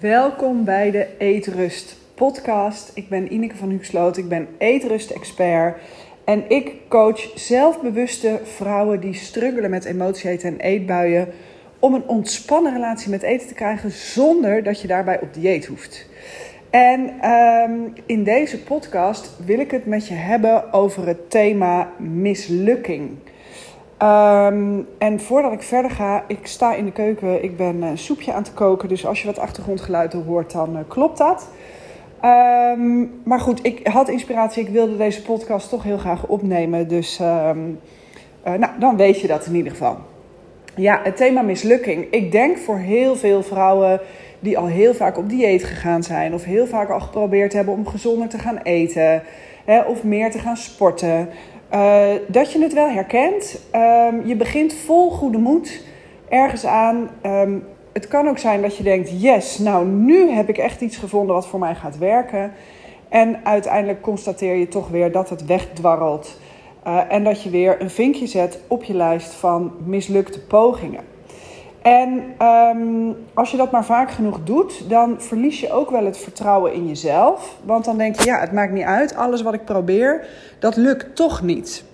Welkom bij de Eetrust podcast. Ik ben Ineke van Huxloot, ik ben eetrust-expert. En ik coach zelfbewuste vrouwen die struggelen met emoties en eetbuien... om een ontspannen relatie met eten te krijgen zonder dat je daarbij op dieet hoeft. En ehm, in deze podcast wil ik het met je hebben over het thema mislukking... Ehm, en voordat ik verder ga, ik sta in de keuken, ik ben een soepje aan het koken. Dus als je wat achtergrondgeluiden hoort, dan uh, klopt dat. Ehm, maar goed, ik had inspiratie, ik wilde deze podcast toch heel graag opnemen. Dus um, uh, nou, dan weet je dat in ieder geval. Ja, het thema mislukking. Ik denk voor heel veel vrouwen die al heel vaak op dieet gegaan zijn... of heel vaak al geprobeerd hebben om gezonder te gaan eten... Hè, of meer te gaan sporten... Uh, dat je het wel herkent. Um, je begint vol goede moed ergens aan. Um, het kan ook zijn dat je denkt: yes, nou nu heb ik echt iets gevonden wat voor mij gaat werken. En uiteindelijk constateer je toch weer dat het wegdwarrelt. Uh, en dat je weer een vinkje zet op je lijst van mislukte pogingen. En um, als je dat maar vaak genoeg doet, dan verlies je ook wel het vertrouwen in jezelf. Want dan denk je, ja, het maakt niet uit. Alles wat ik probeer, dat lukt toch niet.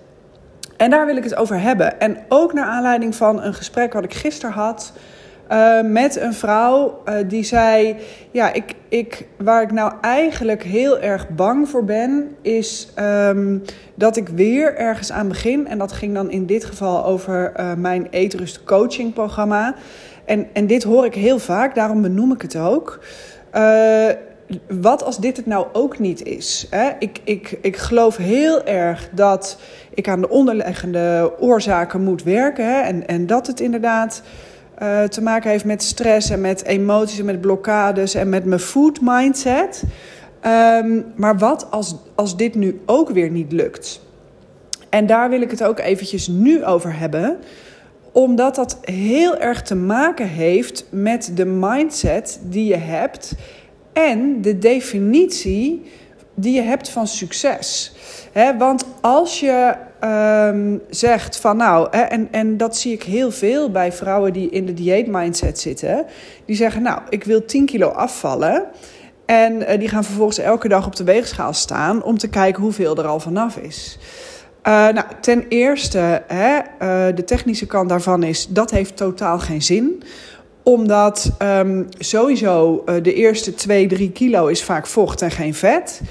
En daar wil ik het over hebben. En ook naar aanleiding van een gesprek wat ik gisteren had uh, met een vrouw uh, die zei: Ja, ik, ik, waar ik nou eigenlijk heel erg bang voor ben, is um, dat ik weer ergens aan begin. En dat ging dan in dit geval over uh, mijn Eetrust Coaching programma. En, en dit hoor ik heel vaak, daarom benoem ik het ook. wat als dit het nou ook niet is? Hè? Ik, ik, ik geloof heel erg dat ik aan de onderliggende oorzaken moet werken. En, en dat het inderdaad uh, te maken heeft met stress en met emoties en met blokkades en met mijn food mindset. Um, maar wat als, als dit nu ook weer niet lukt? En daar wil ik het ook eventjes nu over hebben omdat dat heel erg te maken heeft met de mindset die je hebt en de definitie die je hebt van succes. Want als je um, zegt van nou, he, en, en dat zie ik heel veel bij vrouwen die in de dieetmindset zitten, die zeggen nou, ik wil 10 kilo afvallen. En uh, die gaan vervolgens elke dag op de weegschaal staan om te kijken hoeveel er al vanaf is. Uh, nou, ten eerste, hè, uh, de technische kant daarvan is dat heeft totaal geen zin omdat um, sowieso de eerste 2, 3 kilo is vaak vocht en geen vet.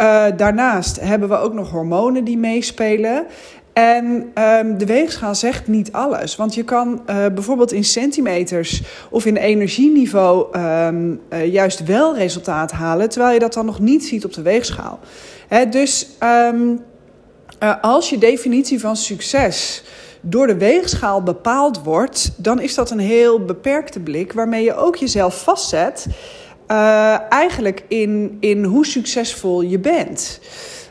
Uh, daarnaast hebben we ook nog hormonen die meespelen. En um, de weegschaal zegt niet alles. Want je kan uh, bijvoorbeeld in centimeters of in energieniveau um, uh, juist wel resultaat halen, terwijl je dat dan nog niet ziet op de weegschaal. He, dus um, als je definitie van succes door de weegschaal bepaald wordt, dan is dat een heel beperkte blik waarmee je ook jezelf vastzet. Uh, eigenlijk in, in hoe succesvol je bent.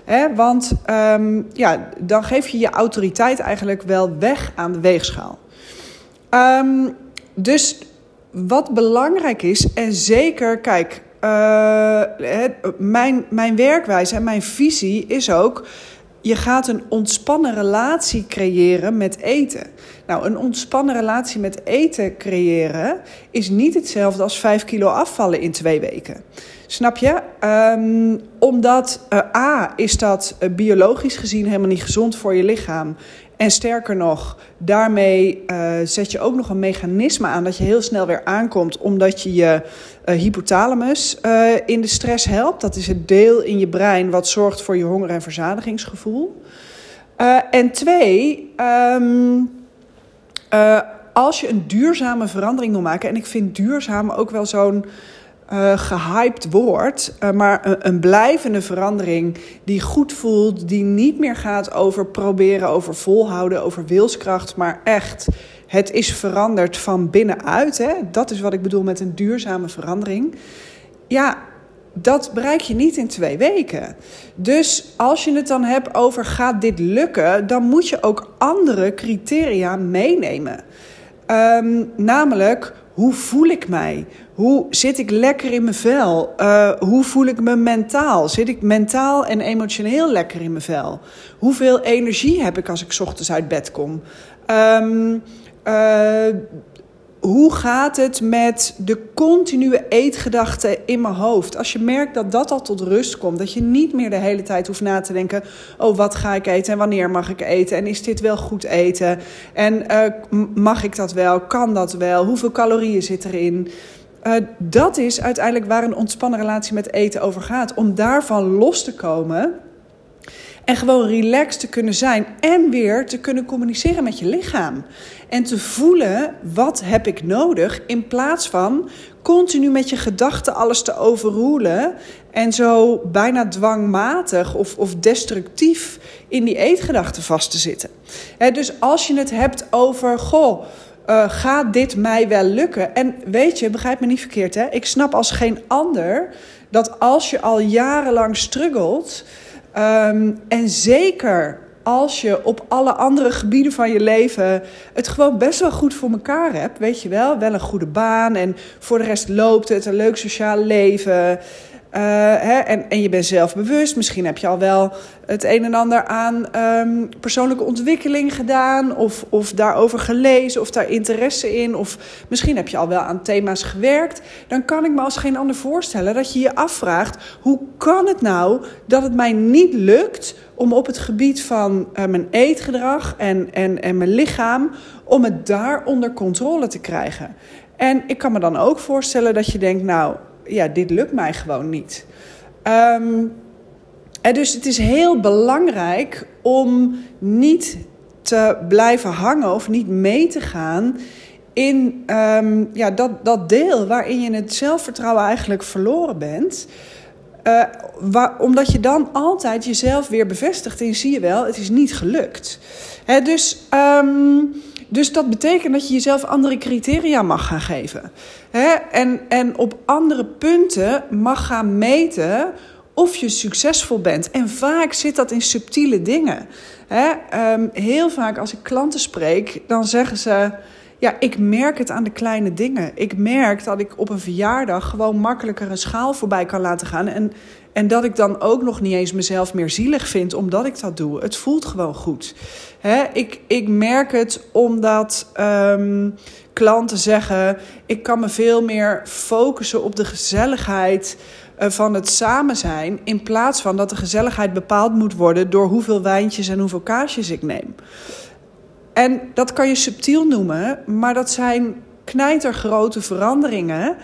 He, want um, ja, dan geef je je autoriteit eigenlijk wel weg aan de weegschaal. Um, dus wat belangrijk is, en zeker, kijk, uh, mijn, mijn werkwijze en mijn visie is ook je gaat een ontspannen relatie creëren met eten. Nou, een ontspannen relatie met eten creëren is niet hetzelfde als 5 kilo afvallen in twee weken. Snap je? Um, omdat uh, A is dat uh, biologisch gezien helemaal niet gezond voor je lichaam. En sterker nog, daarmee uh, zet je ook nog een mechanisme aan dat je heel snel weer aankomt, omdat je je hypothalamus in de stress helpt. Dat is het deel in je brein wat zorgt voor je honger- en verzadigingsgevoel. en twee, um, als je een duurzame verandering wil maken, en ik vind duurzaam ook wel zo'n uh, gehyped woord, uh, maar een, blijvende verandering die goed voelt, die niet meer gaat over proberen, over volhouden, over wilskracht, maar echt het is veranderd van binnenuit. Hè? Dat is wat ik bedoel met een duurzame verandering. Ja, dat bereik je niet in twee weken. Dus als je het dan hebt over gaat dit lukken, dan moet je ook andere criteria meenemen. Um, namelijk, hoe voel ik mij? Hoe zit ik lekker in mijn vel? Uh, hoe voel ik me mentaal? Zit ik mentaal en emotioneel lekker in mijn vel? Hoeveel energie heb ik als ik ochtends uit bed kom? Um, hoe gaat het met de continue eetgedachten in mijn hoofd? Als je merkt dat dat al tot rust komt, dat je niet meer de hele tijd hoeft na te denken: oh, wat ga ik eten en wanneer mag ik eten? En is dit wel goed eten? En uh, mag ik dat wel? Kan dat wel? Hoeveel calorieën zit erin? Uh, dat is uiteindelijk waar een ontspannen relatie met eten over gaat. Om daarvan los te komen en gewoon relaxed te kunnen zijn en weer te kunnen communiceren met je lichaam. En te voelen wat heb ik nodig in plaats van continu met je gedachten alles te overroelen en zo bijna dwangmatig of, of destructief in die eetgedachten vast te zitten. dus als je het hebt over, goh, uh, gaat dit mij wel lukken? En weet je, begrijp me niet verkeerd, hè? ik snap als geen ander dat als je al jarenlang struggelt Um, en zeker als je op alle andere gebieden van je leven het gewoon best wel goed voor elkaar hebt, weet je wel, wel een goede baan en voor de rest loopt het, een leuk sociaal leven. Uh, hè, en, en je bent zelfbewust. Misschien heb je al wel het een en ander aan um, persoonlijke ontwikkeling gedaan. Of, of daarover gelezen. Of daar interesse in. Of misschien heb je al wel aan thema's gewerkt. Dan kan ik me als geen ander voorstellen dat je je afvraagt: hoe kan het nou dat het mij niet lukt om op het gebied van uh, mijn eetgedrag en, en, en mijn lichaam. om het daar onder controle te krijgen? En ik kan me dan ook voorstellen dat je denkt: nou ja, dit lukt mij gewoon niet. Um, en dus het is heel belangrijk om niet te blijven hangen of niet mee te gaan in um, ja, dat, dat deel waarin je het zelfvertrouwen eigenlijk verloren bent. Uh, waar, omdat je dan altijd jezelf weer bevestigt en zie je wel, het is niet gelukt. He, dus um, dus dat betekent dat je jezelf andere criteria mag gaan geven. Hè? En, en op andere punten mag gaan meten of je succesvol bent. En vaak zit dat in subtiele dingen. Hè? Um, heel vaak als ik klanten spreek, dan zeggen ze. Ja, ik merk het aan de kleine dingen. Ik merk dat ik op een verjaardag gewoon makkelijker een schaal voorbij kan laten gaan. En, en dat ik dan ook nog niet eens mezelf meer zielig vind omdat ik dat doe. Het voelt gewoon goed. Ik, ik merk het omdat um, klanten zeggen: ik kan me veel meer focussen op de gezelligheid uh, van het samen zijn. In plaats van dat de gezelligheid bepaald moet worden door hoeveel wijntjes en hoeveel kaasjes ik neem. En dat kan je subtiel noemen, maar dat zijn knijtergrote veranderingen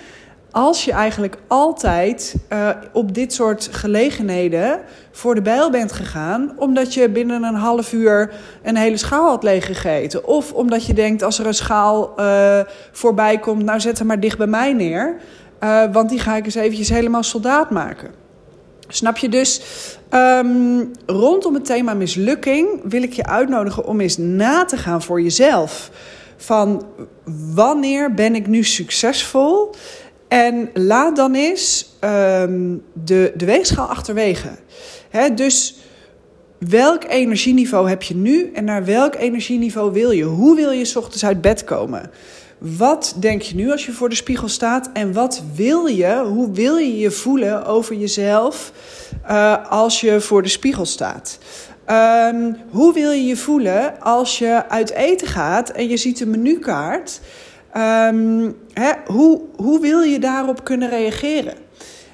als je eigenlijk altijd uh, op dit soort gelegenheden voor de bijl bent gegaan, omdat je binnen een half uur een hele schaal had leeggegeten. Of omdat je denkt, als er een schaal uh, voorbij komt, nou zet hem maar dicht bij mij neer. Uh, want die ga ik eens eventjes helemaal soldaat maken. Snap je dus? Um, rondom het thema mislukking wil ik je uitnodigen om eens na te gaan voor jezelf. Van wanneer ben ik nu succesvol? En laat dan eens um, de, de weegschaal achterwege. Dus welk energieniveau heb je nu en naar welk energieniveau wil je? Hoe wil je s ochtends uit bed komen? Wat denk je nu als je voor de spiegel staat? En wat wil je, hoe wil je je voelen over jezelf uh, als je voor de spiegel staat? Um, hoe wil je je voelen als je uit eten gaat en je ziet een menukaart? Um, hè, hoe, hoe wil je daarop kunnen reageren?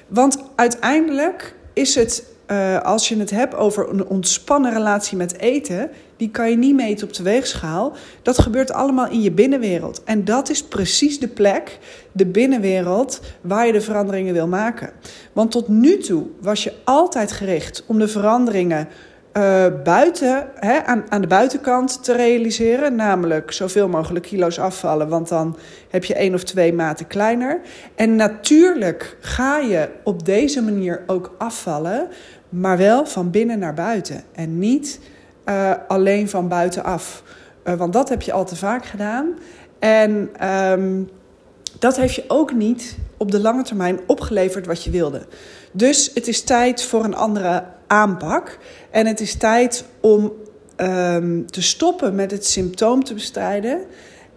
Want uiteindelijk is het, uh, als je het hebt over een ontspannen relatie met eten, die kan je niet meten op de weegschaal. Dat gebeurt allemaal in je binnenwereld. En dat is precies de plek, de binnenwereld, waar je de veranderingen wil maken. Want tot nu toe was je altijd gericht om de veranderingen uh, buiten, hè, aan, aan de buitenkant te realiseren. Namelijk zoveel mogelijk kilo's afvallen, want dan heb je één of twee maten kleiner. En natuurlijk ga je op deze manier ook afvallen, maar wel van binnen naar buiten. En niet uh, alleen van buitenaf. Uh, want dat heb je al te vaak gedaan. En um, dat heeft je ook niet op de lange termijn opgeleverd wat je wilde. Dus het is tijd voor een andere aanpak. En het is tijd om um, te stoppen met het symptoom te bestrijden.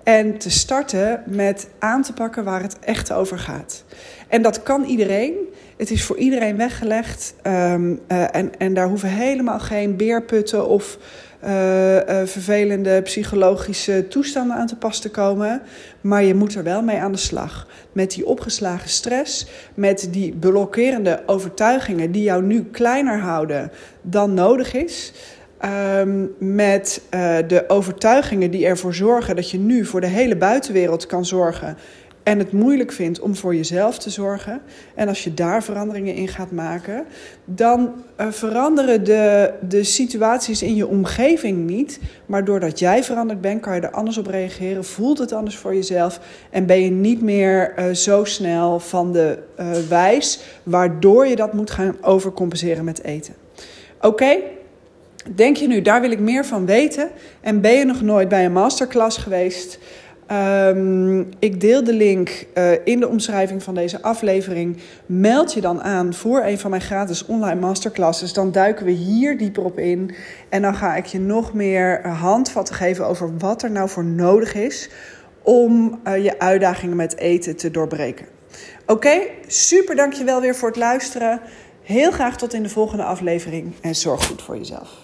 En te starten met aan te pakken waar het echt over gaat. En dat kan iedereen. Het is voor iedereen weggelegd. Um, en, en daar hoeven helemaal geen beerputten of uh, uh, vervelende psychologische toestanden aan te pas te komen. Maar je moet er wel mee aan de slag. Met die opgeslagen stress, met die blokkerende overtuigingen die jou nu kleiner houden dan nodig is. Um, met uh, de overtuigingen die ervoor zorgen dat je nu voor de hele buitenwereld kan zorgen en het moeilijk vindt om voor jezelf te zorgen. En als je daar veranderingen in gaat maken, dan uh, veranderen de, de situaties in je omgeving niet. Maar doordat jij veranderd bent, kan je er anders op reageren. Voelt het anders voor jezelf. En ben je niet meer uh, zo snel van de wijs, waardoor je dat moet gaan overcompenseren met eten. Oké? Denk je nu, daar wil ik meer van weten? En ben je nog nooit bij een masterclass geweest? Um, ik deel de link uh, in de omschrijving van deze aflevering. Meld je dan aan voor een van mijn gratis online masterclasses. Dan duiken we hier dieper op in. En dan ga ik je nog meer handvatten geven over wat er nou voor nodig is om uh, je uitdagingen met eten te doorbreken. Oké, okay, super dankjewel weer voor het luisteren. Heel graag tot in de volgende aflevering en zorg goed voor jezelf.